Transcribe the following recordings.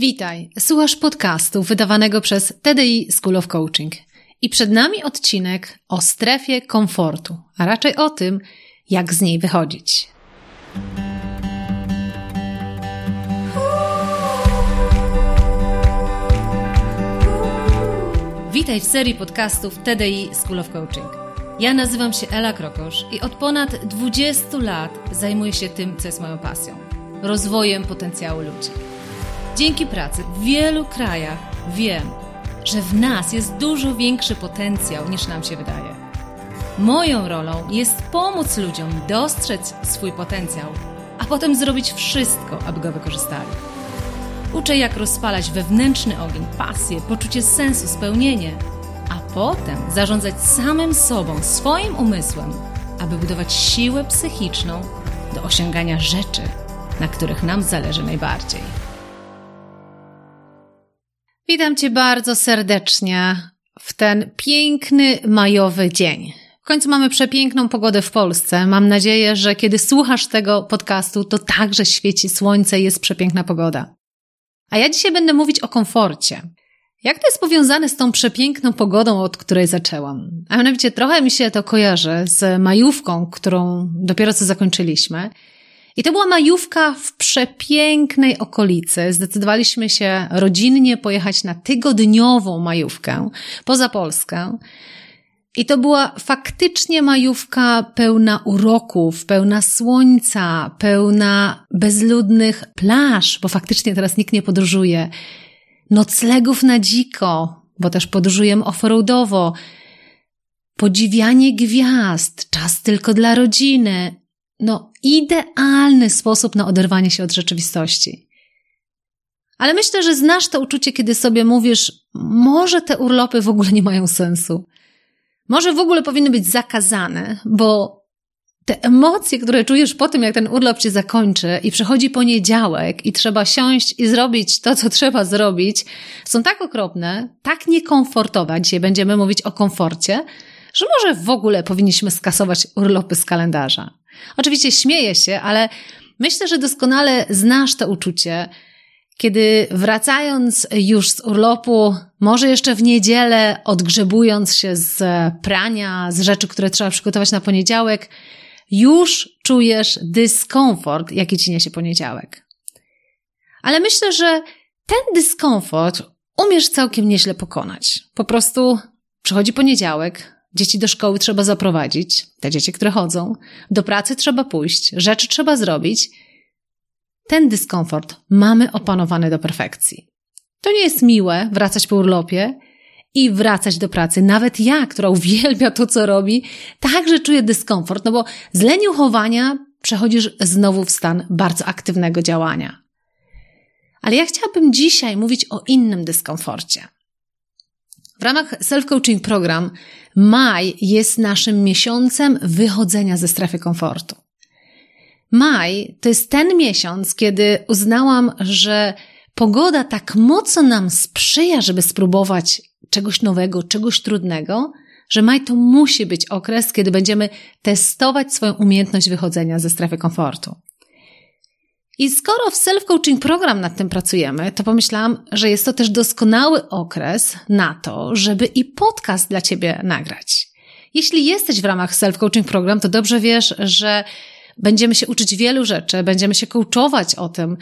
Witaj, słuchasz podcastu wydawanego przez TDI School of Coaching. I przed nami odcinek o strefie komfortu, a raczej o tym, jak z niej wychodzić. Witaj w serii podcastów TDI School of Coaching. Ja nazywam się Ela Krokosz i od ponad 20 lat zajmuję się tym, co jest moją pasją rozwojem potencjału ludzi. Dzięki pracy w wielu krajach wiem, że w nas jest dużo większy potencjał niż nam się wydaje. Moją rolą jest pomóc ludziom dostrzec swój potencjał, a potem zrobić wszystko, aby go wykorzystali. Uczę, jak rozpalać wewnętrzny ogień, pasję, poczucie sensu, spełnienie, a potem zarządzać samym sobą, swoim umysłem, aby budować siłę psychiczną do osiągania rzeczy, na których nam zależy najbardziej. Witam Cię bardzo serdecznie w ten piękny majowy dzień. W końcu mamy przepiękną pogodę w Polsce. Mam nadzieję, że kiedy słuchasz tego podcastu, to także świeci słońce i jest przepiękna pogoda. A ja dzisiaj będę mówić o komforcie. Jak to jest powiązane z tą przepiękną pogodą, od której zaczęłam? A mianowicie trochę mi się to kojarzy z majówką, którą dopiero co zakończyliśmy. I to była majówka w przepięknej okolicy. Zdecydowaliśmy się rodzinnie pojechać na tygodniową majówkę poza Polskę. I to była faktycznie majówka pełna uroków, pełna słońca, pełna bezludnych plaż, bo faktycznie teraz nikt nie podróżuje, noclegów na dziko, bo też podróżujemy offroadowo, podziwianie gwiazd, czas tylko dla rodziny, no, idealny sposób na oderwanie się od rzeczywistości. Ale myślę, że znasz to uczucie, kiedy sobie mówisz, może te urlopy w ogóle nie mają sensu. Może w ogóle powinny być zakazane, bo te emocje, które czujesz po tym, jak ten urlop się zakończy i przychodzi poniedziałek i trzeba siąść i zrobić to, co trzeba zrobić, są tak okropne, tak niekomfortowe. Dzisiaj będziemy mówić o komforcie, że może w ogóle powinniśmy skasować urlopy z kalendarza. Oczywiście śmieję się, ale myślę, że doskonale znasz to uczucie, kiedy wracając już z urlopu, może jeszcze w niedzielę, odgrzebując się z prania, z rzeczy, które trzeba przygotować na poniedziałek, już czujesz dyskomfort, jaki ci niesie poniedziałek. Ale myślę, że ten dyskomfort umiesz całkiem nieźle pokonać. Po prostu przychodzi poniedziałek, Dzieci do szkoły trzeba zaprowadzić, te dzieci, które chodzą, do pracy trzeba pójść, rzeczy trzeba zrobić. Ten dyskomfort mamy opanowany do perfekcji. To nie jest miłe wracać po urlopie i wracać do pracy. Nawet ja, która uwielbia to, co robi, także czuję dyskomfort, no bo z leniuchowania przechodzisz znowu w stan bardzo aktywnego działania. Ale ja chciałabym dzisiaj mówić o innym dyskomforcie. W ramach Self-Coaching Program maj jest naszym miesiącem wychodzenia ze strefy komfortu. Maj to jest ten miesiąc, kiedy uznałam, że pogoda tak mocno nam sprzyja, żeby spróbować czegoś nowego, czegoś trudnego, że maj to musi być okres, kiedy będziemy testować swoją umiejętność wychodzenia ze strefy komfortu. I skoro w self-coaching program nad tym pracujemy, to pomyślałam, że jest to też doskonały okres na to, żeby i podcast dla Ciebie nagrać. Jeśli jesteś w ramach self-coaching program, to dobrze wiesz, że będziemy się uczyć wielu rzeczy, będziemy się coachować o tym,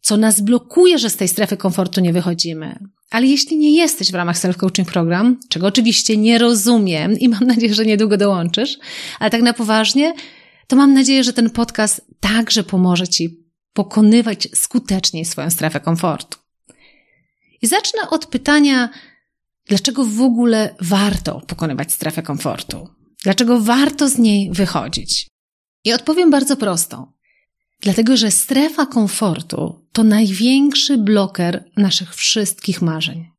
co nas blokuje, że z tej strefy komfortu nie wychodzimy. Ale jeśli nie jesteś w ramach self-coaching program, czego oczywiście nie rozumiem i mam nadzieję, że niedługo dołączysz, ale tak na poważnie, to mam nadzieję, że ten podcast także pomoże Ci pokonywać skuteczniej swoją strefę komfortu. I zacznę od pytania, dlaczego w ogóle warto pokonywać strefę komfortu? Dlaczego warto z niej wychodzić? I odpowiem bardzo prosto. Dlatego, że strefa komfortu to największy bloker naszych wszystkich marzeń.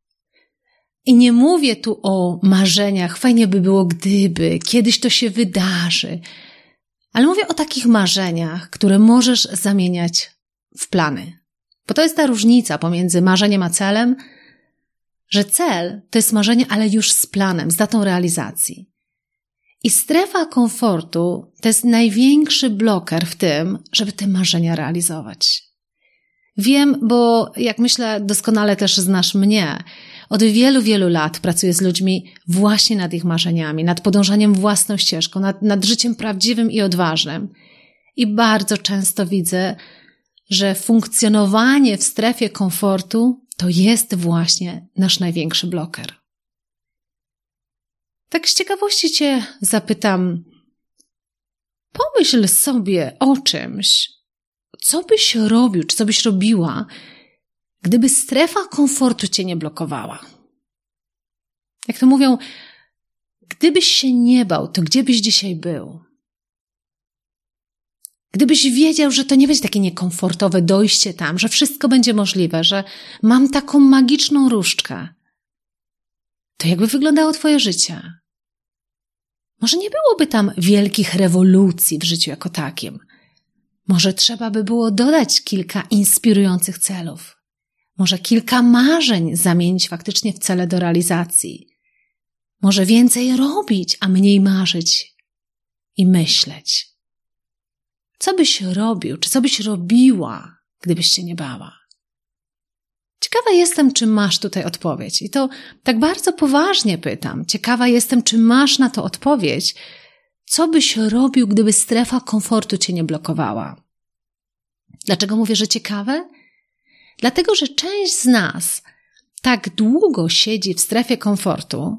I nie mówię tu o marzeniach, fajnie by było gdyby, kiedyś to się wydarzy, ale mówię o takich marzeniach, które możesz zamieniać w plany. Bo to jest ta różnica pomiędzy marzeniem a celem, że cel to jest marzenie, ale już z planem, z datą realizacji. I strefa komfortu to jest największy bloker w tym, żeby te marzenia realizować. Wiem, bo jak myślę, doskonale też znasz mnie. Od wielu, wielu lat pracuję z ludźmi właśnie nad ich marzeniami, nad podążaniem własną ścieżką, nad, nad życiem prawdziwym i odważnym. I bardzo często widzę, że funkcjonowanie w strefie komfortu to jest właśnie nasz największy bloker. Tak z ciekawości Cię zapytam, pomyśl sobie o czymś, co byś robił, czy co byś robiła, gdyby strefa komfortu Cię nie blokowała. Jak to mówią, gdybyś się nie bał, to gdzie byś dzisiaj był? Gdybyś wiedział, że to nie będzie takie niekomfortowe dojście tam, że wszystko będzie możliwe, że mam taką magiczną różdżkę, to jakby wyglądało Twoje życie? Może nie byłoby tam wielkich rewolucji w życiu jako takim. Może trzeba by było dodać kilka inspirujących celów. Może kilka marzeń zamienić faktycznie w cele do realizacji. Może więcej robić, a mniej marzyć i myśleć. Co byś robił, czy co byś robiła, gdybyś się nie bała? Ciekawa jestem, czy masz tutaj odpowiedź. I to tak bardzo poważnie pytam. Ciekawa jestem, czy masz na to odpowiedź. Co byś robił, gdyby strefa komfortu cię nie blokowała? Dlaczego mówię, że ciekawe? Dlatego, że część z nas tak długo siedzi w strefie komfortu,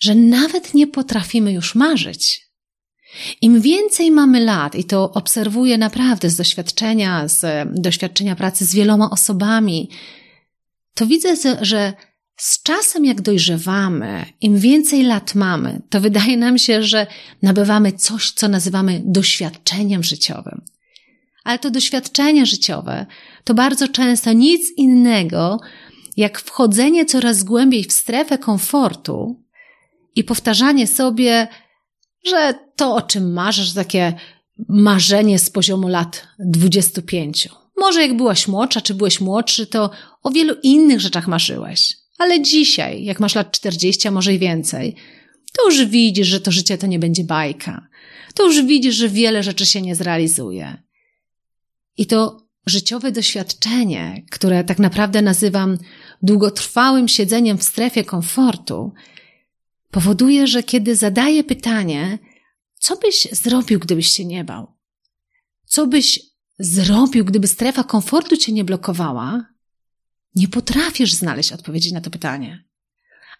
że nawet nie potrafimy już marzyć. Im więcej mamy lat, i to obserwuję naprawdę z doświadczenia, z doświadczenia pracy z wieloma osobami, to widzę, że z czasem, jak dojrzewamy, im więcej lat mamy, to wydaje nam się, że nabywamy coś, co nazywamy doświadczeniem życiowym. Ale to doświadczenie życiowe to bardzo często nic innego, jak wchodzenie coraz głębiej w strefę komfortu i powtarzanie sobie, że to, o czym marzysz, takie marzenie z poziomu lat 25. Może jak byłaś młodsza, czy byłeś młodszy, to o wielu innych rzeczach marzyłeś. Ale dzisiaj, jak masz lat 40, a może i więcej, to już widzisz, że to życie to nie będzie bajka. To już widzisz, że wiele rzeczy się nie zrealizuje. I to życiowe doświadczenie, które tak naprawdę nazywam długotrwałym siedzeniem w strefie komfortu, powoduje, że kiedy zadaję pytanie, co byś zrobił, gdybyś się nie bał? Co byś zrobił, gdyby strefa komfortu cię nie blokowała? Nie potrafisz znaleźć odpowiedzi na to pytanie.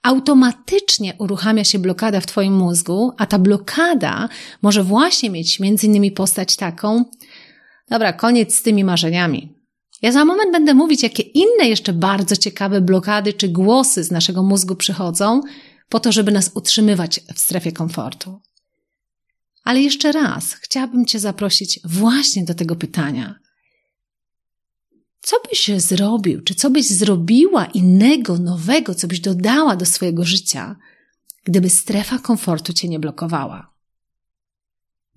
Automatycznie uruchamia się blokada w Twoim mózgu, a ta blokada może właśnie mieć między innymi postać taką, dobra, koniec z tymi marzeniami. Ja za moment będę mówić, jakie inne jeszcze bardzo ciekawe blokady czy głosy z naszego mózgu przychodzą, po to, żeby nas utrzymywać w strefie komfortu. Ale jeszcze raz chciałabym Cię zaprosić właśnie do tego pytania. Co byś zrobił, czy co byś zrobiła innego, nowego, co byś dodała do swojego życia, gdyby strefa komfortu Cię nie blokowała?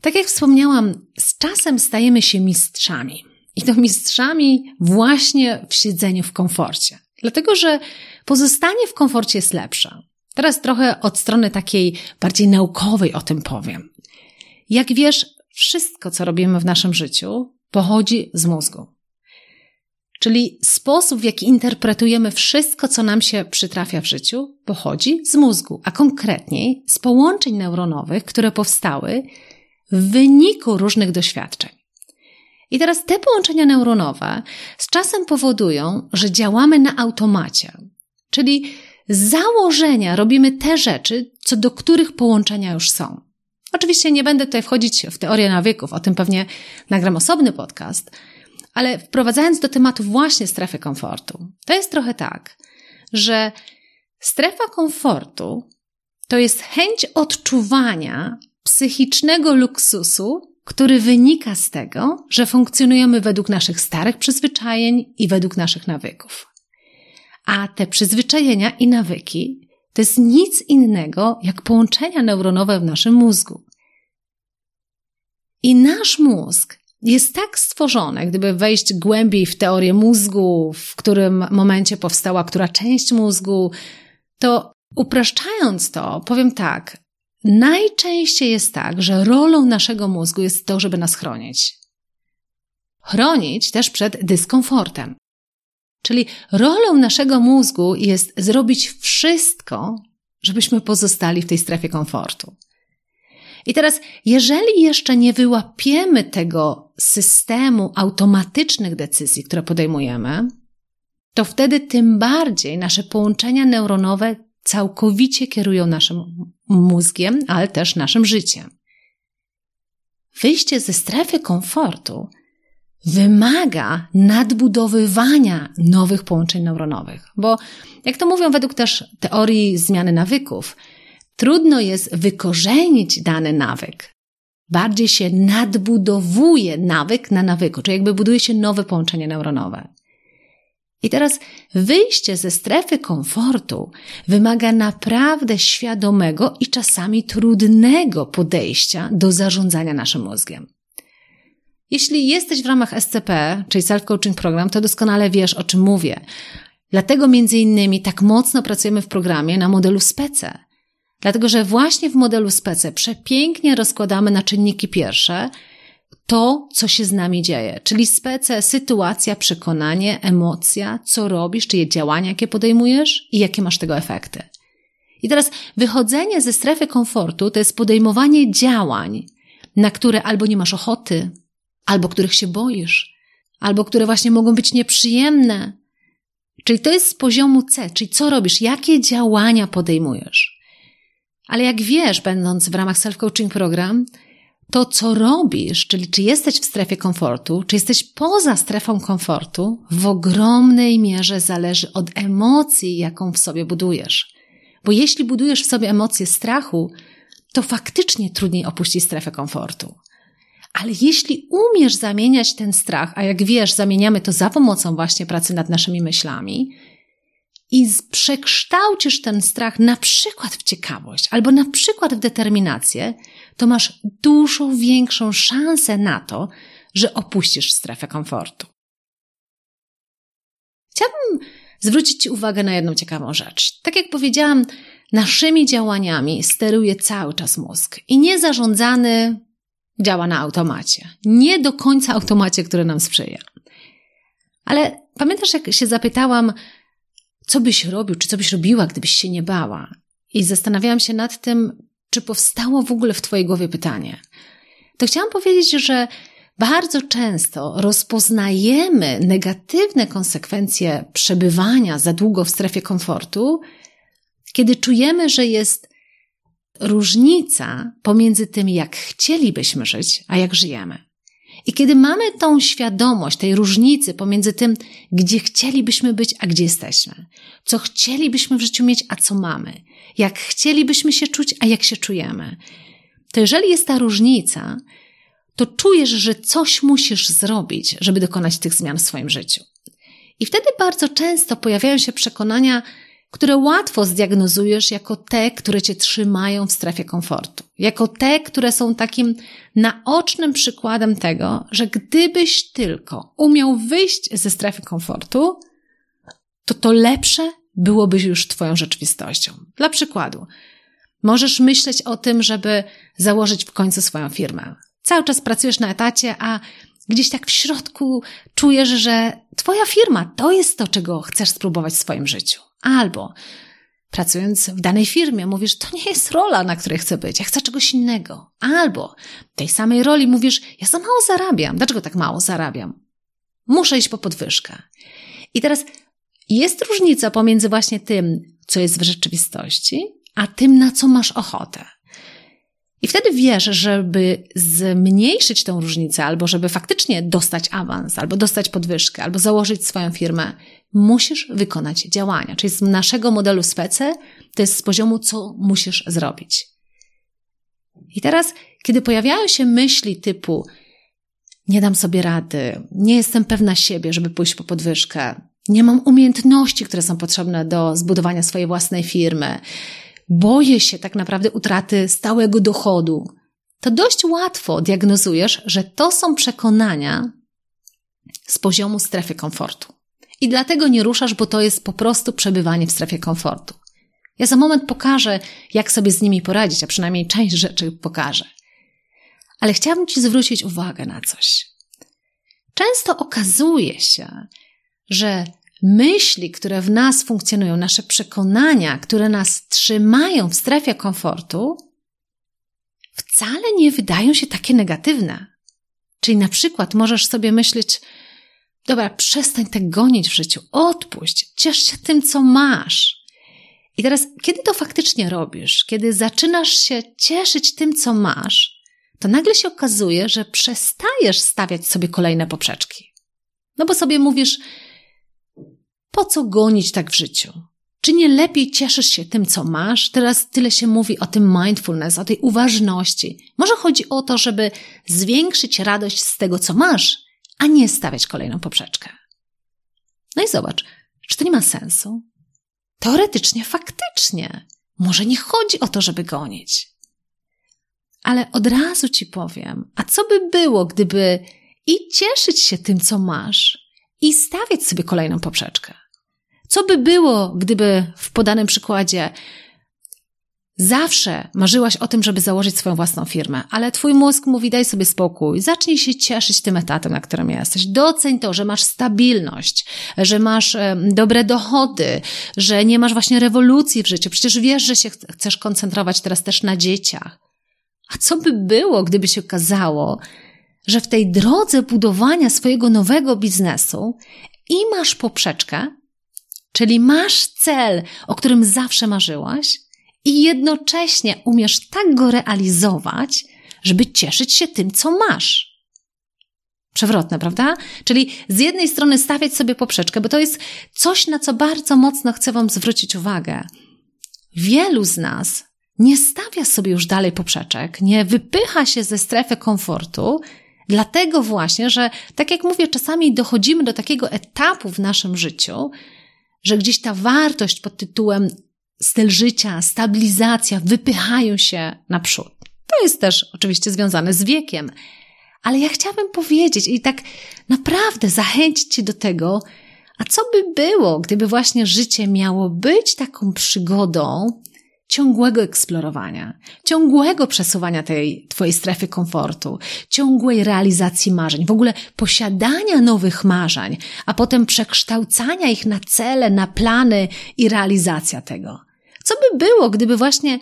Tak jak wspomniałam, z czasem stajemy się mistrzami. I to mistrzami właśnie w siedzeniu w komforcie. Dlatego, że pozostanie w komforcie jest lepsze. Teraz trochę od strony takiej bardziej naukowej o tym powiem. Jak wiesz, wszystko, co robimy w naszym życiu, pochodzi z mózgu. Czyli sposób, w jaki interpretujemy wszystko, co nam się przytrafia w życiu, pochodzi z mózgu, a konkretniej z połączeń neuronowych, które powstały w wyniku różnych doświadczeń. I teraz te połączenia neuronowe z czasem powodują, że działamy na automacie, czyli z założenia robimy te rzeczy, co do których połączenia już są. Oczywiście nie będę tutaj wchodzić w teorię nawyków, o tym pewnie nagram osobny podcast, ale wprowadzając do tematu właśnie strefy komfortu, to jest trochę tak, że strefa komfortu to jest chęć odczuwania psychicznego luksusu, który wynika z tego, że funkcjonujemy według naszych starych przyzwyczajeń i według naszych nawyków. A te przyzwyczajenia i nawyki to jest nic innego jak połączenia neuronowe w naszym mózgu. I nasz mózg jest tak stworzony, gdyby wejść głębiej w teorię mózgu, w którym momencie powstała która część mózgu, to upraszczając to, powiem tak, najczęściej jest tak, że rolą naszego mózgu jest to, żeby nas chronić. chronić też przed dyskomfortem. Czyli rolą naszego mózgu jest zrobić wszystko, żebyśmy pozostali w tej strefie komfortu. I teraz, jeżeli jeszcze nie wyłapiemy tego systemu automatycznych decyzji, które podejmujemy, to wtedy tym bardziej nasze połączenia neuronowe całkowicie kierują naszym mózgiem, ale też naszym życiem. Wyjście ze strefy komfortu wymaga nadbudowywania nowych połączeń neuronowych, bo jak to mówią według też teorii zmiany nawyków, trudno jest wykorzenić dany nawyk. Bardziej się nadbudowuje nawyk na nawyku, czyli jakby buduje się nowe połączenie neuronowe. I teraz wyjście ze strefy komfortu wymaga naprawdę świadomego i czasami trudnego podejścia do zarządzania naszym mózgiem. Jeśli jesteś w ramach SCP, czyli Self Coaching Program, to doskonale wiesz, o czym mówię. Dlatego między innymi tak mocno pracujemy w programie na modelu SPECE. Dlatego, że właśnie w modelu SPECE przepięknie rozkładamy na czynniki pierwsze to, co się z nami dzieje. Czyli spece, sytuacja, przekonanie, emocja, co robisz, czyje działania, jakie podejmujesz i jakie masz tego efekty. I teraz wychodzenie ze strefy komfortu to jest podejmowanie działań, na które albo nie masz ochoty, albo których się boisz, albo które właśnie mogą być nieprzyjemne. Czyli to jest z poziomu C, czyli co robisz, jakie działania podejmujesz. Ale jak wiesz, będąc w ramach self-coaching program, to, co robisz, czyli czy jesteś w strefie komfortu, czy jesteś poza strefą komfortu, w ogromnej mierze zależy od emocji, jaką w sobie budujesz. Bo jeśli budujesz w sobie emocję strachu, to faktycznie trudniej opuścić strefę komfortu. Ale jeśli umiesz zamieniać ten strach, a jak wiesz, zamieniamy to za pomocą właśnie pracy nad naszymi myślami, i przekształcisz ten strach na przykład w ciekawość albo na przykład w determinację, to masz dużo większą szansę na to, że opuścisz strefę komfortu. Chciałabym zwrócić Ci uwagę na jedną ciekawą rzecz. Tak jak powiedziałam, naszymi działaniami steruje cały czas mózg i niezarządzany działa na automacie. Nie do końca automacie, który nam sprzyja. Ale pamiętasz, jak się zapytałam, co byś robił, czy co byś robiła, gdybyś się nie bała? I zastanawiałam się nad tym, czy powstało w ogóle w Twojej głowie pytanie. To chciałam powiedzieć, że bardzo często rozpoznajemy negatywne konsekwencje przebywania za długo w strefie komfortu, kiedy czujemy, że jest różnica pomiędzy tym, jak chcielibyśmy żyć, a jak żyjemy. I kiedy mamy tą świadomość tej różnicy pomiędzy tym, gdzie chcielibyśmy być, a gdzie jesteśmy, co chcielibyśmy w życiu mieć, a co mamy, jak chcielibyśmy się czuć, a jak się czujemy, to jeżeli jest ta różnica, to czujesz, że coś musisz zrobić, żeby dokonać tych zmian w swoim życiu. I wtedy bardzo często pojawiają się przekonania, które łatwo zdiagnozujesz jako te, które cię trzymają w strefie komfortu. Jako te, które są takim naocznym przykładem tego, że gdybyś tylko umiał wyjść ze strefy komfortu, to to lepsze byłoby już Twoją rzeczywistością. Dla przykładu, możesz myśleć o tym, żeby założyć w końcu swoją firmę. Cały czas pracujesz na etacie, a gdzieś tak w środku czujesz, że Twoja firma to jest to, czego chcesz spróbować w swoim życiu. Albo pracując w danej firmie mówisz, to nie jest rola, na której chcę być, ja chcę czegoś innego. Albo tej samej roli mówisz, ja za mało zarabiam. Dlaczego tak mało zarabiam? Muszę iść po podwyżkę. I teraz jest różnica pomiędzy właśnie tym, co jest w rzeczywistości, a tym, na co masz ochotę. I wtedy wiesz, żeby zmniejszyć tą różnicę, albo żeby faktycznie dostać awans, albo dostać podwyżkę, albo założyć swoją firmę, musisz wykonać działania. Czyli z naszego modelu spece to jest z poziomu, co musisz zrobić. I teraz, kiedy pojawiają się myśli typu nie dam sobie rady, nie jestem pewna siebie, żeby pójść po podwyżkę, nie mam umiejętności, które są potrzebne do zbudowania swojej własnej firmy, boję się tak naprawdę utraty stałego dochodu, to dość łatwo diagnozujesz, że to są przekonania z poziomu strefy komfortu. I dlatego nie ruszasz, bo to jest po prostu przebywanie w strefie komfortu. Ja za moment pokażę, jak sobie z nimi poradzić, a przynajmniej część rzeczy pokażę. Ale chciałabym Ci zwrócić uwagę na coś. często okazuje się, że myśli, które w nas funkcjonują, nasze przekonania, które nas trzymają w strefie komfortu, wcale nie wydają się takie negatywne. Czyli na przykład możesz sobie myśleć, dobra, przestań tak gonić w życiu, odpuść, ciesz się tym, co masz. I teraz, kiedy to faktycznie robisz, kiedy zaczynasz się cieszyć tym, co masz, to nagle się okazuje, że przestajesz stawiać sobie kolejne poprzeczki. No bo sobie mówisz, po co gonić tak w życiu? Czy nie lepiej cieszysz się tym, co masz? Teraz tyle się mówi o tym mindfulness, o tej uważności. Może chodzi o to, żeby zwiększyć radość z tego, co masz, a nie stawiać kolejną poprzeczkę. No i zobacz, czy to nie ma sensu? Teoretycznie, faktycznie. Może nie chodzi o to, żeby gonić. Ale od razu ci powiem, a co by było, gdyby i cieszyć się tym, co masz, i stawiać sobie kolejną poprzeczkę? Co by było, gdyby w podanym przykładzie zawsze marzyłaś o tym, żeby założyć swoją własną firmę, ale twój mózg mówi: daj sobie spokój, zacznij się cieszyć tym etatem, na którym jesteś. Doceń to, że masz stabilność, że masz dobre dochody, że nie masz właśnie rewolucji w życiu. Przecież wiesz, że się chcesz koncentrować teraz też na dzieciach. A co by było, gdyby się okazało, że w tej drodze budowania swojego nowego biznesu i masz poprzeczkę, czyli masz cel, o którym zawsze marzyłaś, i jednocześnie umiesz tak go realizować, żeby cieszyć się tym, co masz. Przewrotne, prawda? Czyli z jednej strony stawiać sobie poprzeczkę, bo to jest coś, na co bardzo mocno chcę Wam zwrócić uwagę. Wielu z nas nie stawia sobie już dalej poprzeczek, nie wypycha się ze strefy komfortu, dlatego właśnie, że tak jak mówię, czasami dochodzimy do takiego etapu w naszym życiu, że gdzieś ta wartość pod tytułem styl życia, stabilizacja wypychają się naprzód. To jest też oczywiście związane z wiekiem. Ale ja chciałabym powiedzieć i tak naprawdę zachęcić Cię do tego, a co by było, gdyby właśnie życie miało być taką przygodą ciągłego eksplorowania, ciągłego przesuwania tej Twojej strefy komfortu, ciągłej realizacji marzeń, w ogóle posiadania nowych marzeń, a potem przekształcania ich na cele, na plany i realizacja tego. Co by było, gdyby właśnie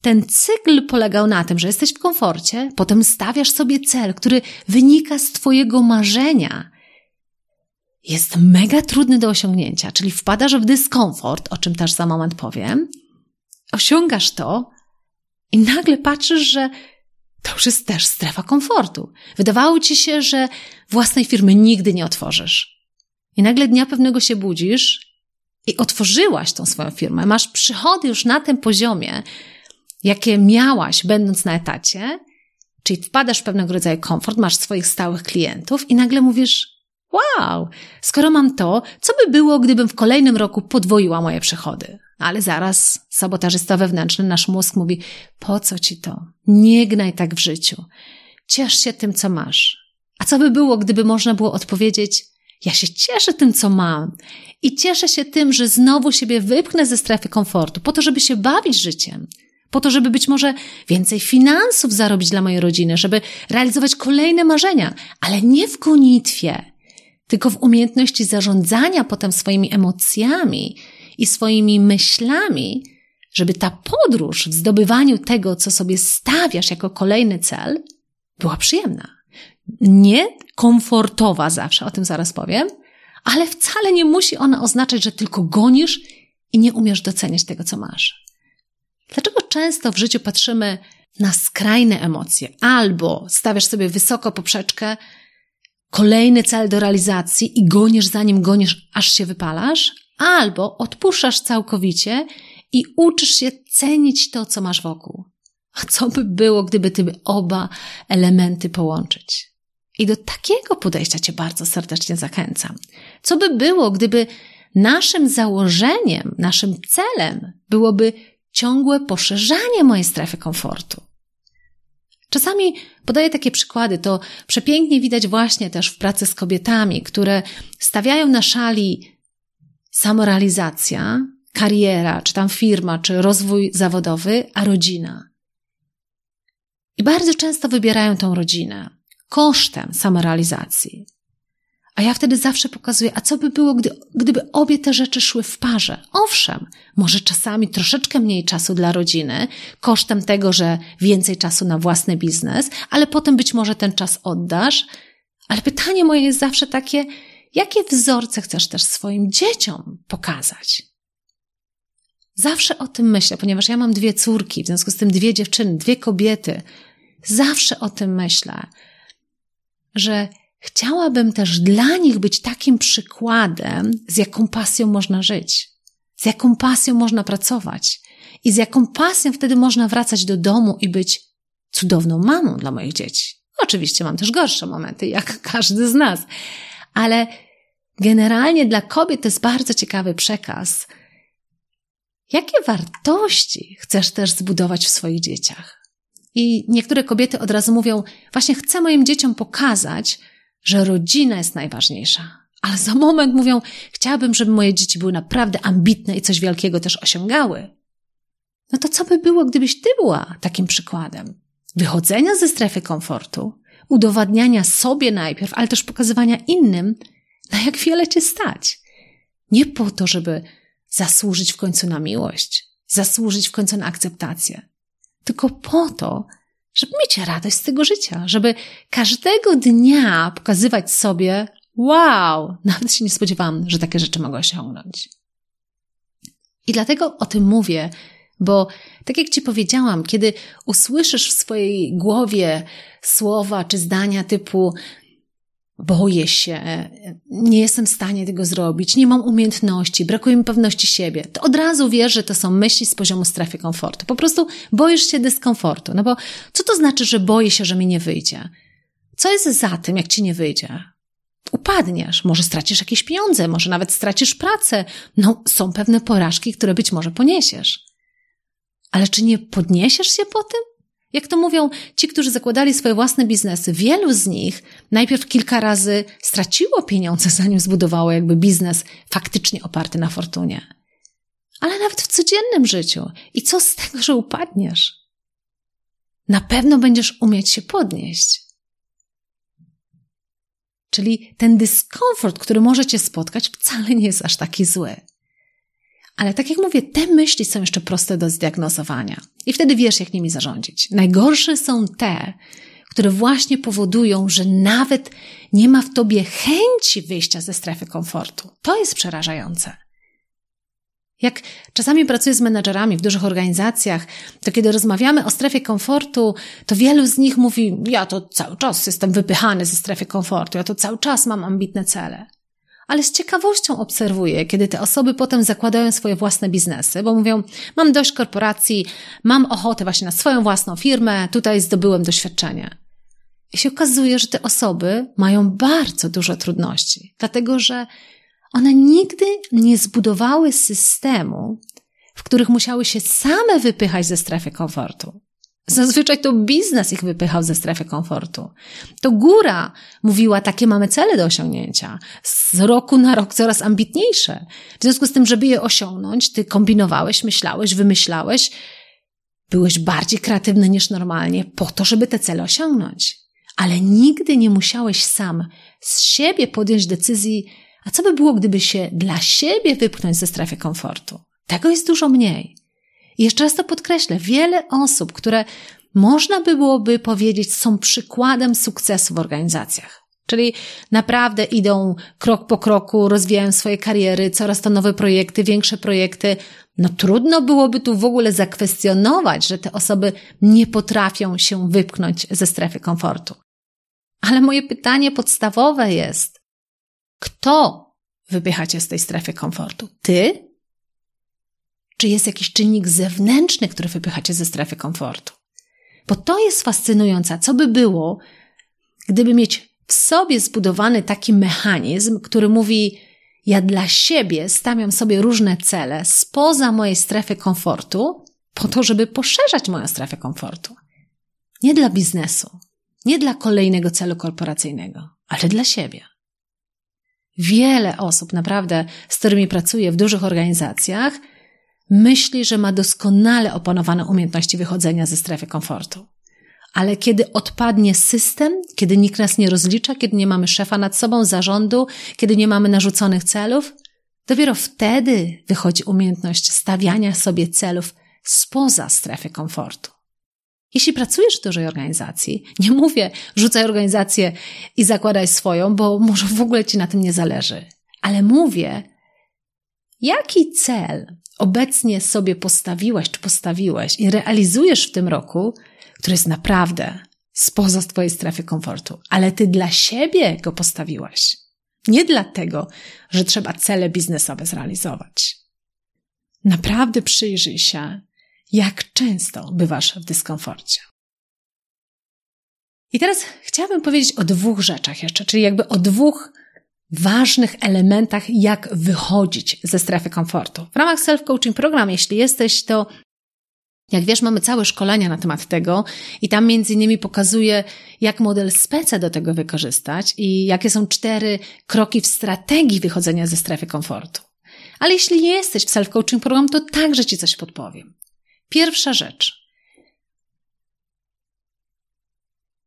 ten cykl polegał na tym, że jesteś w komforcie, potem stawiasz sobie cel, który wynika z Twojego marzenia. Jest mega trudny do osiągnięcia, czyli wpadasz w dyskomfort, o czym też za moment powiem, osiągasz to i nagle patrzysz, że to już jest też strefa komfortu. Wydawało ci się, że własnej firmy nigdy nie otworzysz. I nagle dnia pewnego się budzisz i otworzyłaś tą swoją firmę, masz przychody już na tym poziomie, jakie miałaś, będąc na etacie, czyli wpadasz w pewnego rodzaju komfort, masz swoich stałych klientów i nagle mówisz: Wow, skoro mam to, co by było, gdybym w kolejnym roku podwoiła moje przychody? Ale zaraz sabotażysta wewnętrzny, nasz mózg mówi: Po co ci to? Nie gnaj tak w życiu. Ciesz się tym, co masz. A co by było, gdyby można było odpowiedzieć: ja się cieszę tym, co mam i cieszę się tym, że znowu siebie wypchnę ze strefy komfortu, po to, żeby się bawić życiem, po to, żeby być może więcej finansów zarobić dla mojej rodziny, żeby realizować kolejne marzenia, ale nie w gonitwie, tylko w umiejętności zarządzania potem swoimi emocjami i swoimi myślami, żeby ta podróż w zdobywaniu tego, co sobie stawiasz jako kolejny cel, była przyjemna nie komfortowa zawsze, o tym zaraz powiem, ale wcale nie musi ona oznaczać, że tylko gonisz i nie umiesz doceniać tego, co masz. Dlaczego często w życiu patrzymy na skrajne emocje? Albo stawiasz sobie wysoko poprzeczkę, kolejny cel do realizacji i gonisz za nim, gonisz, aż się wypalasz, albo odpuszczasz całkowicie i uczysz się cenić to, co masz wokół. A co by było, gdyby ty oba elementy połączyć? I do takiego podejścia Cię bardzo serdecznie zachęcam. Co by było, gdyby naszym założeniem, naszym celem byłoby ciągłe poszerzanie mojej strefy komfortu? Czasami podaję takie przykłady, to przepięknie widać właśnie też w pracy z kobietami, które stawiają na szali samorealizacja, kariera, czy tam firma, czy rozwój zawodowy, a rodzina. I bardzo często wybierają tą rodzinę kosztem samorealizacji. A ja wtedy zawsze pokazuję, a co by było, gdy, gdyby obie te rzeczy szły w parze? Owszem, może czasami troszeczkę mniej czasu dla rodziny, kosztem tego, że więcej czasu na własny biznes, ale potem być może ten czas oddasz. Ale pytanie moje jest zawsze takie, jakie wzorce chcesz też swoim dzieciom pokazać? Zawsze o tym myślę, ponieważ ja mam dwie córki, w związku z tym dwie dziewczyny, dwie kobiety. Zawsze o tym myślę, że chciałabym też dla nich być takim przykładem, z jaką pasją można żyć, z jaką pasją można pracować i z jaką pasją wtedy można wracać do domu i być cudowną mamą dla moich dzieci. Oczywiście mam też gorsze momenty, jak każdy z nas, ale generalnie dla kobiet to jest bardzo ciekawy przekaz. Jakie wartości chcesz też zbudować w swoich dzieciach? I niektóre kobiety od razu mówią: Właśnie chcę moim dzieciom pokazać, że rodzina jest najważniejsza. Ale za moment mówią: Chciałabym, żeby moje dzieci były naprawdę ambitne i coś wielkiego też osiągały. No to co by było, gdybyś ty była takim przykładem? Wychodzenia ze strefy komfortu, udowadniania sobie najpierw, ale też pokazywania innym, na jak wiele cię stać. Nie po to, żeby zasłużyć w końcu na miłość, zasłużyć w końcu na akceptację, tylko po to, żeby mieć radość z tego życia, żeby każdego dnia pokazywać sobie, wow, nawet się nie spodziewałam, że takie rzeczy mogę osiągnąć. I dlatego o tym mówię, bo tak jak Ci powiedziałam, kiedy usłyszysz w swojej głowie słowa czy zdania typu boję się, nie jestem w stanie tego zrobić, nie mam umiejętności, brakuje mi pewności siebie, to od razu wiesz, że to są myśli z poziomu strefy komfortu. Po prostu boisz się dyskomfortu. No bo co to znaczy, że boję się, że mi nie wyjdzie? Co jest za tym, jak ci nie wyjdzie? Upadniesz, może stracisz jakieś pieniądze, może nawet stracisz pracę. No, są pewne porażki, które być może poniesiesz. Ale czy nie podniesiesz się po tym? Jak to mówią ci, którzy zakładali swoje własne biznesy, wielu z nich najpierw kilka razy straciło pieniądze, zanim zbudowało jakby biznes faktycznie oparty na fortunie. Ale nawet w codziennym życiu. I co z tego, że upadniesz? Na pewno będziesz umieć się podnieść. Czyli ten dyskomfort, który może cię spotkać, wcale nie jest aż taki zły. Ale tak jak mówię, te myśli są jeszcze proste do zdiagnozowania. I wtedy wiesz, jak nimi zarządzić. Najgorsze są te, które właśnie powodują, że nawet nie ma w tobie chęci wyjścia ze strefy komfortu. To jest przerażające. Jak czasami pracuję z menedżerami w dużych organizacjach, to kiedy rozmawiamy o strefie komfortu, to wielu z nich mówi: Ja to cały czas jestem wypychany ze strefy komfortu, ja to cały czas mam ambitne cele ale z ciekawością obserwuję, kiedy te osoby potem zakładają swoje własne biznesy, bo mówią: Mam dość korporacji, mam ochotę właśnie na swoją własną firmę, tutaj zdobyłem doświadczenie. I się okazuje, że te osoby mają bardzo dużo trudności, dlatego że one nigdy nie zbudowały systemu, w których musiały się same wypychać ze strefy komfortu. Zazwyczaj to biznes ich wypychał ze strefy komfortu. To góra mówiła, takie mamy cele do osiągnięcia. Z roku na rok coraz ambitniejsze. W związku z tym, żeby je osiągnąć, ty kombinowałeś, myślałeś, wymyślałeś, byłeś bardziej kreatywny niż normalnie po to, żeby te cele osiągnąć. Ale nigdy nie musiałeś sam z siebie podjąć decyzji, a co by było, gdyby się dla siebie wypchnąć ze strefy komfortu? Tego jest dużo mniej. I jeszcze raz to podkreślę, wiele osób, które można by byłoby powiedzieć są przykładem sukcesu w organizacjach. Czyli naprawdę idą krok po kroku, rozwijają swoje kariery, coraz to nowe projekty, większe projekty. No trudno byłoby tu w ogóle zakwestionować, że te osoby nie potrafią się wypchnąć ze strefy komfortu. Ale moje pytanie podstawowe jest, kto wypycha cię z tej strefy komfortu? Ty czy jest jakiś czynnik zewnętrzny, który wypycha cię ze strefy komfortu. Bo to jest fascynujące. Co by było, gdyby mieć w sobie zbudowany taki mechanizm, który mówi: Ja dla siebie stawiam sobie różne cele spoza mojej strefy komfortu, po to, żeby poszerzać moją strefę komfortu. Nie dla biznesu, nie dla kolejnego celu korporacyjnego, ale dla siebie. Wiele osób, naprawdę, z którymi pracuję w dużych organizacjach, myśli, że ma doskonale opanowane umiejętności wychodzenia ze strefy komfortu. Ale kiedy odpadnie system, kiedy nikt nas nie rozlicza, kiedy nie mamy szefa nad sobą, zarządu, kiedy nie mamy narzuconych celów, dopiero wtedy wychodzi umiejętność stawiania sobie celów spoza strefy komfortu. Jeśli pracujesz w dużej organizacji, nie mówię rzucaj organizację i zakładaj swoją, bo może w ogóle ci na tym nie zależy, ale mówię, jaki cel obecnie sobie postawiłaś czy postawiłeś i realizujesz w tym roku, który jest naprawdę spoza Twojej strefy komfortu, ale Ty dla siebie go postawiłaś. Nie dlatego, że trzeba cele biznesowe zrealizować. Naprawdę przyjrzyj się, jak często bywasz w dyskomforcie. I teraz chciałabym powiedzieć o dwóch rzeczach jeszcze, czyli jakby o dwóch ważnych elementach, jak wychodzić ze strefy komfortu. W ramach self-coaching program, jeśli jesteś, to jak wiesz, mamy całe szkolenia na temat tego i tam między innymi pokazuje, jak model speca do tego wykorzystać i jakie są cztery kroki w strategii wychodzenia ze strefy komfortu. Ale jeśli jesteś w self-coaching program, to także Ci coś podpowiem. Pierwsza rzecz.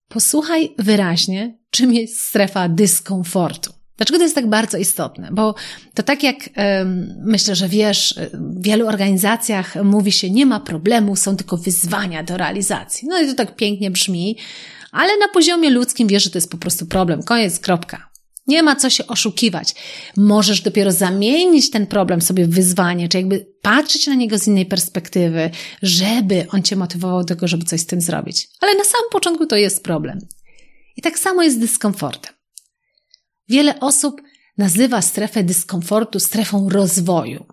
Posłuchaj wyraźnie, czym jest strefa dyskomfortu. Dlaczego to jest tak bardzo istotne? Bo to tak jak myślę, że wiesz, w wielu organizacjach mówi się, nie ma problemu, są tylko wyzwania do realizacji. No i to tak pięknie brzmi, ale na poziomie ludzkim wiesz, że to jest po prostu problem. Koniec, kropka. Nie ma co się oszukiwać. Możesz dopiero zamienić ten problem sobie w wyzwanie, czy jakby patrzeć na niego z innej perspektywy, żeby on cię motywował do tego, żeby coś z tym zrobić. Ale na samym początku to jest problem. I tak samo jest z dyskomfortem. Wiele osób nazywa strefę dyskomfortu strefą rozwoju,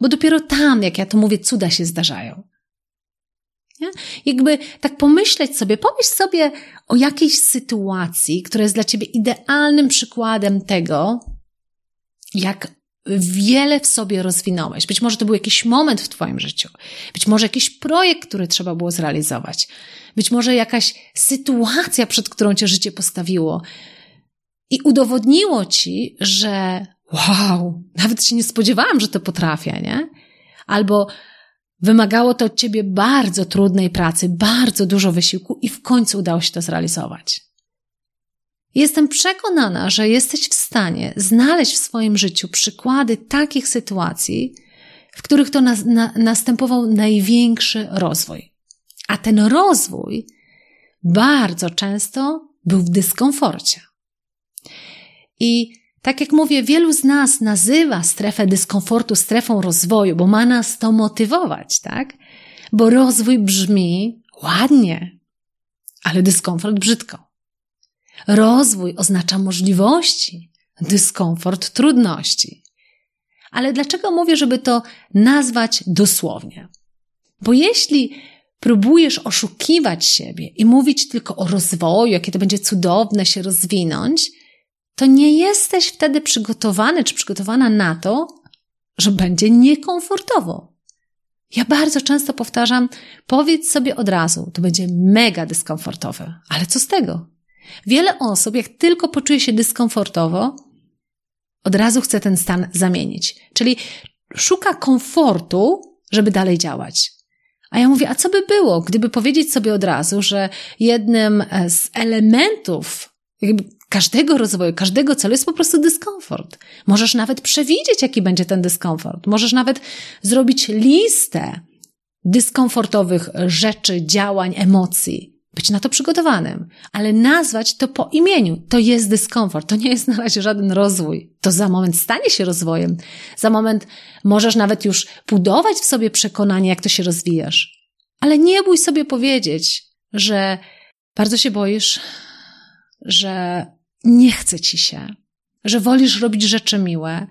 bo dopiero tam, jak ja to mówię, cuda się zdarzają. Nie? Jakby tak pomyśleć sobie, pomyśl sobie o jakiejś sytuacji, która jest dla ciebie idealnym przykładem tego, jak wiele w sobie rozwinąłeś. Być może to był jakiś moment w Twoim życiu, być może jakiś projekt, który trzeba było zrealizować, być może jakaś sytuacja, przed którą Cię życie postawiło i udowodniło Ci, że wow, nawet się nie spodziewałam, że to potrafię, nie? Albo Wymagało to od ciebie bardzo trudnej pracy, bardzo dużo wysiłku i w końcu udało się to zrealizować. Jestem przekonana, że jesteś w stanie znaleźć w swoim życiu przykłady takich sytuacji, w których to na, na, następował największy rozwój. A ten rozwój bardzo często był w dyskomforcie. I tak jak mówię, wielu z nas nazywa strefę dyskomfortu strefą rozwoju, bo ma nas to motywować, tak? Bo rozwój brzmi ładnie, ale dyskomfort brzydko. Rozwój oznacza możliwości, dyskomfort trudności. Ale dlaczego mówię, żeby to nazwać dosłownie? Bo jeśli próbujesz oszukiwać siebie i mówić tylko o rozwoju, jakie to będzie cudowne się rozwinąć, to nie jesteś wtedy przygotowany czy przygotowana na to, że będzie niekomfortowo. Ja bardzo często powtarzam, powiedz sobie od razu, to będzie mega dyskomfortowe, ale co z tego? Wiele osób, jak tylko poczuje się dyskomfortowo, od razu chce ten stan zamienić. Czyli szuka komfortu, żeby dalej działać. A ja mówię, a co by było, gdyby powiedzieć sobie od razu, że jednym z elementów każdego rozwoju, każdego celu jest po prostu dyskomfort. Możesz nawet przewidzieć, jaki będzie ten dyskomfort. Możesz nawet zrobić listę dyskomfortowych rzeczy, działań, emocji. Być na to przygotowanym, ale nazwać to po imieniu. To jest dyskomfort, to nie jest na razie żaden rozwój. To za moment stanie się rozwojem. Za moment możesz nawet już budować w sobie przekonanie, jak to się rozwijasz. Ale nie bój sobie powiedzieć, że bardzo się boisz, że nie chce ci się, że wolisz robić rzeczy miłe,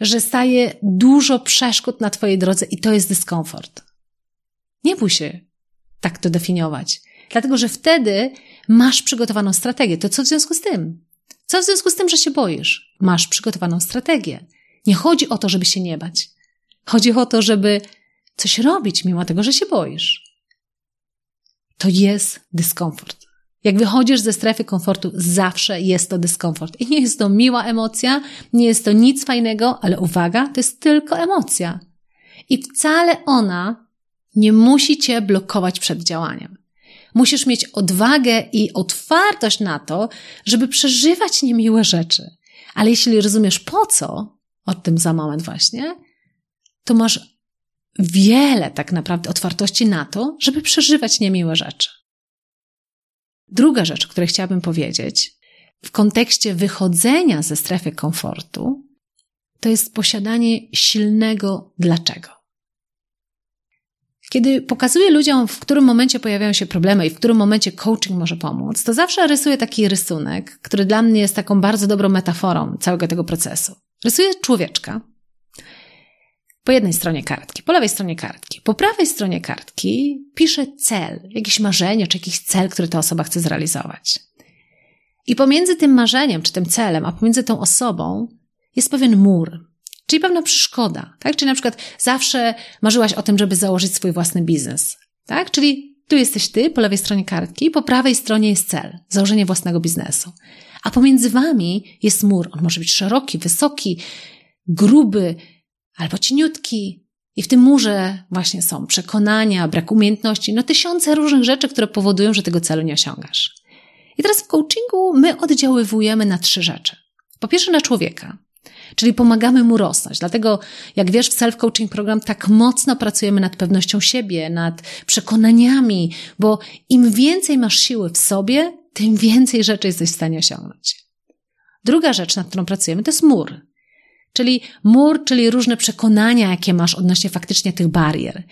że staje dużo przeszkód na twojej drodze i to jest dyskomfort. Nie bój się tak to definiować, dlatego że wtedy masz przygotowaną strategię. To co w związku z tym? Co w związku z tym, że się boisz? Masz przygotowaną strategię. Nie chodzi o to, żeby się nie bać. Chodzi o to, żeby coś robić, mimo tego, że się boisz. To jest dyskomfort. Jak wychodzisz ze strefy komfortu, zawsze jest to dyskomfort. I nie jest to miła emocja, nie jest to nic fajnego, ale uwaga, to jest tylko emocja. I wcale ona nie musi cię blokować przed działaniem. Musisz mieć odwagę i otwartość na to, żeby przeżywać niemiłe rzeczy. Ale jeśli rozumiesz po co, o tym za moment właśnie, to masz wiele tak naprawdę otwartości na to, żeby przeżywać niemiłe rzeczy. Druga rzecz, o której chciałabym powiedzieć, w kontekście wychodzenia ze strefy komfortu, to jest posiadanie silnego dlaczego. Kiedy pokazuję ludziom, w którym momencie pojawiają się problemy i w którym momencie coaching może pomóc, to zawsze rysuję taki rysunek, który dla mnie jest taką bardzo dobrą metaforą całego tego procesu. Rysuję człowieczka po jednej stronie kartki, po lewej stronie kartki. Po prawej stronie kartki piszę cel, jakieś marzenie czy jakiś cel, który ta osoba chce zrealizować. I pomiędzy tym marzeniem czy tym celem, a pomiędzy tą osobą jest pewien mur, czyli pewna przeszkoda, tak? Czyli na przykład zawsze marzyłaś o tym, żeby założyć swój własny biznes, tak? Czyli tu jesteś ty po lewej stronie kartki, po prawej stronie jest cel, założenie własnego biznesu. A pomiędzy wami jest mur. On może być szeroki, wysoki, gruby albo cieniutki. I w tym murze właśnie są przekonania, brak umiejętności, no tysiące różnych rzeczy, które powodują, że tego celu nie osiągasz. I teraz w coachingu my oddziaływujemy na trzy rzeczy. Po pierwsze na człowieka, czyli pomagamy mu rosnąć. Dlatego, jak wiesz, w self-coaching program tak mocno pracujemy nad pewnością siebie, nad przekonaniami, bo im więcej masz siły w sobie, tym więcej rzeczy jesteś w stanie osiągnąć. Druga rzecz, nad którą pracujemy, to jest mur. Czyli mur, czyli różne przekonania, jakie masz odnośnie faktycznie tych barier.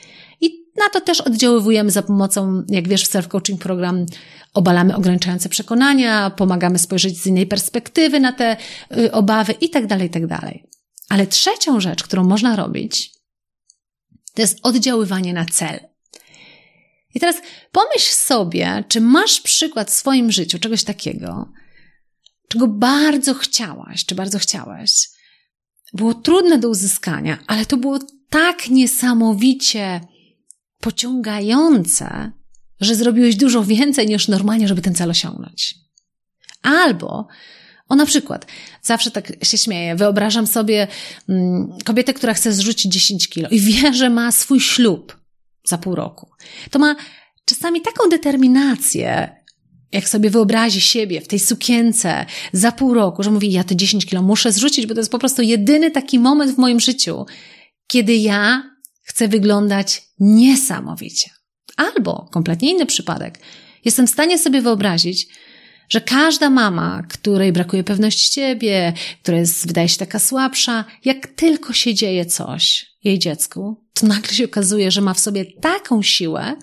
I na to też oddziaływujemy za pomocą, jak wiesz, w self-coaching program obalamy ograniczające przekonania, pomagamy spojrzeć z innej perspektywy na te y, obawy i tak dalej, i tak dalej. Ale trzecią rzecz, którą można robić, to jest oddziaływanie na cel. I teraz pomyśl sobie, czy masz przykład w swoim życiu czegoś takiego, czego bardzo chciałaś, czy bardzo chciałaś. Było trudne do uzyskania, ale to było tak niesamowicie pociągające, że zrobiłeś dużo więcej niż normalnie, żeby ten cel osiągnąć. Albo, o na przykład, zawsze tak się śmieję, wyobrażam sobie mm, kobietę, która chce zrzucić 10 kilo i wie, że ma swój ślub za pół roku. To ma czasami taką determinację, jak sobie wyobrazi siebie w tej sukience za pół roku, że mówi, ja te 10 kilo muszę zrzucić, bo to jest po prostu jedyny taki moment w moim życiu, kiedy ja chcę wyglądać niesamowicie. Albo kompletnie inny przypadek. Jestem w stanie sobie wyobrazić, że każda mama, której brakuje pewności siebie, która jest, wydaje się taka słabsza, jak tylko się dzieje coś jej dziecku, to nagle się okazuje, że ma w sobie taką siłę,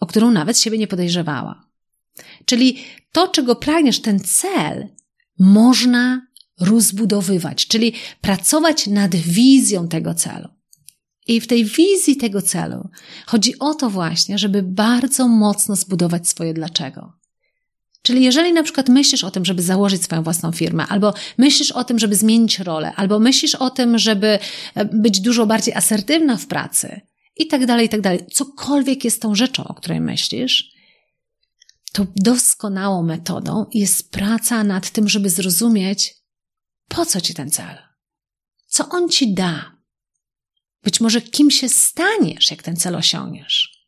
o którą nawet siebie nie podejrzewała. Czyli to, czego pragniesz, ten cel, można rozbudowywać, czyli pracować nad wizją tego celu. I w tej wizji tego celu chodzi o to właśnie, żeby bardzo mocno zbudować swoje dlaczego. Czyli jeżeli na przykład myślisz o tym, żeby założyć swoją własną firmę, albo myślisz o tym, żeby zmienić rolę, albo myślisz o tym, żeby e, być dużo bardziej asertywna w pracy, i tak dalej, i tak dalej. Cokolwiek jest tą rzeczą, o której myślisz, to doskonałą metodą jest praca nad tym, żeby zrozumieć, po co ci ten cel, co on ci da, być może kim się staniesz, jak ten cel osiągniesz.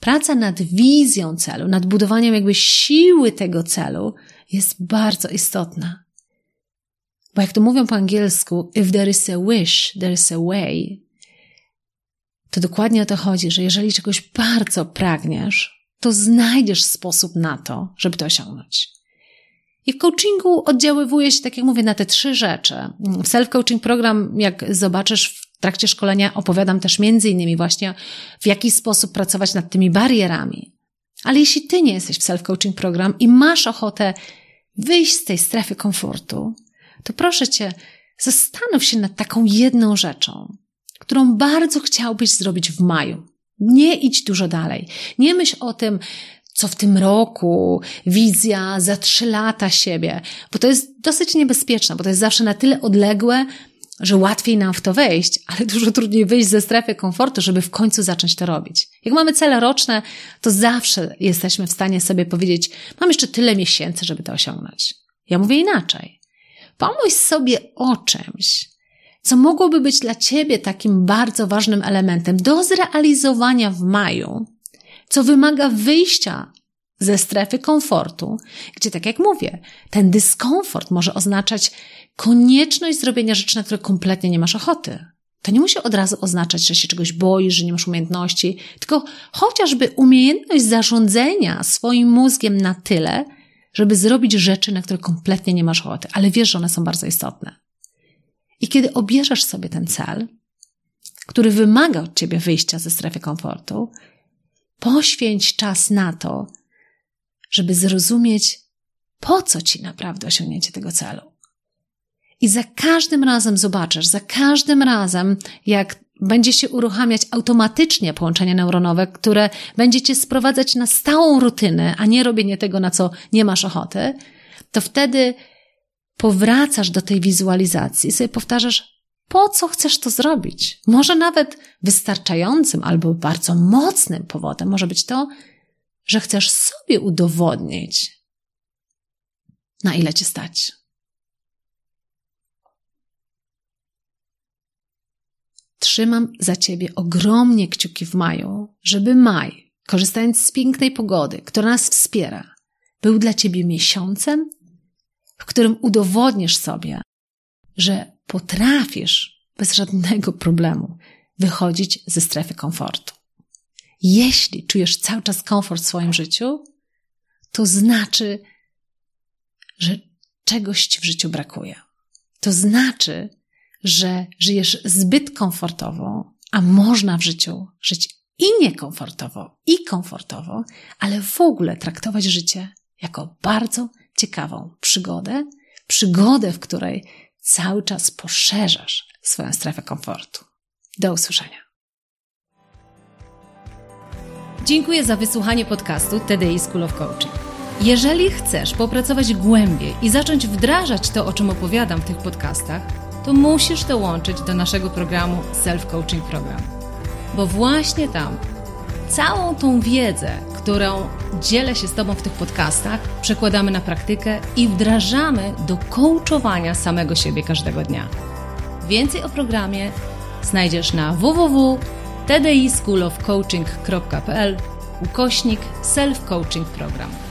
Praca nad wizją celu, nad budowaniem jakby siły tego celu jest bardzo istotna. Bo jak to mówią po angielsku, if there is a wish, there is a way. To dokładnie o to chodzi, że jeżeli czegoś bardzo pragniesz, to znajdziesz sposób na to, żeby to osiągnąć. I w coachingu oddziaływuje się, tak jak mówię, na te trzy rzeczy. W self-coaching program, jak zobaczysz w trakcie szkolenia, opowiadam też między innymi właśnie, w jaki sposób pracować nad tymi barierami. Ale jeśli ty nie jesteś w self-coaching program i masz ochotę wyjść z tej strefy komfortu, to proszę cię, zastanów się nad taką jedną rzeczą, którą bardzo chciałbyś zrobić w maju. Nie idź dużo dalej. Nie myśl o tym, co w tym roku, wizja za trzy lata siebie, bo to jest dosyć niebezpieczne, bo to jest zawsze na tyle odległe, że łatwiej nam w to wejść, ale dużo trudniej wyjść ze strefy komfortu, żeby w końcu zacząć to robić. Jak mamy cele roczne, to zawsze jesteśmy w stanie sobie powiedzieć, mam jeszcze tyle miesięcy, żeby to osiągnąć. Ja mówię inaczej. Pomyśl sobie o czymś, co mogłoby być dla Ciebie takim bardzo ważnym elementem do zrealizowania w maju, co wymaga wyjścia ze strefy komfortu, gdzie, tak jak mówię, ten dyskomfort może oznaczać konieczność zrobienia rzeczy, na które kompletnie nie masz ochoty. To nie musi od razu oznaczać, że się czegoś boisz, że nie masz umiejętności, tylko chociażby umiejętność zarządzania swoim mózgiem na tyle, żeby zrobić rzeczy, na które kompletnie nie masz ochoty, ale wiesz, że one są bardzo istotne. I kiedy obierzesz sobie ten cel, który wymaga od ciebie wyjścia ze strefy komfortu, poświęć czas na to, żeby zrozumieć, po co ci naprawdę osiągnięcie tego celu. I za każdym razem zobaczysz, za każdym razem, jak będzie się uruchamiać automatycznie połączenie neuronowe, które będzie cię sprowadzać na stałą rutynę, a nie robienie tego, na co nie masz ochoty, to wtedy powracasz do tej wizualizacji i sobie powtarzasz, po co chcesz to zrobić? Może nawet wystarczającym albo bardzo mocnym powodem może być to, że chcesz sobie udowodnić, na ile cię stać. Trzymam za ciebie ogromnie kciuki w maju, żeby maj, korzystając z pięknej pogody, która nas wspiera, był dla ciebie miesiącem, w którym udowodnisz sobie, że potrafisz bez żadnego problemu wychodzić ze strefy komfortu. Jeśli czujesz cały czas komfort w swoim życiu, to znaczy, że czegoś ci w życiu brakuje. To znaczy, że żyjesz zbyt komfortowo, a można w życiu żyć i niekomfortowo, i komfortowo, ale w ogóle traktować życie jako bardzo ciekawą przygodę, przygodę, w której cały czas poszerzasz swoją strefę komfortu. Do usłyszenia. Dziękuję za wysłuchanie podcastu TDI School of Coaching. Jeżeli chcesz popracować głębiej i zacząć wdrażać to, o czym opowiadam w tych podcastach, to musisz dołączyć do naszego programu Self Coaching Program. Bo właśnie tam całą tą wiedzę, którą dzielę się z Tobą w tych podcastach, przekładamy na praktykę i wdrażamy do coachowania samego siebie każdego dnia. Więcej o programie znajdziesz na www.tdischoolofcoaching.pl ukośnik self-coaching program.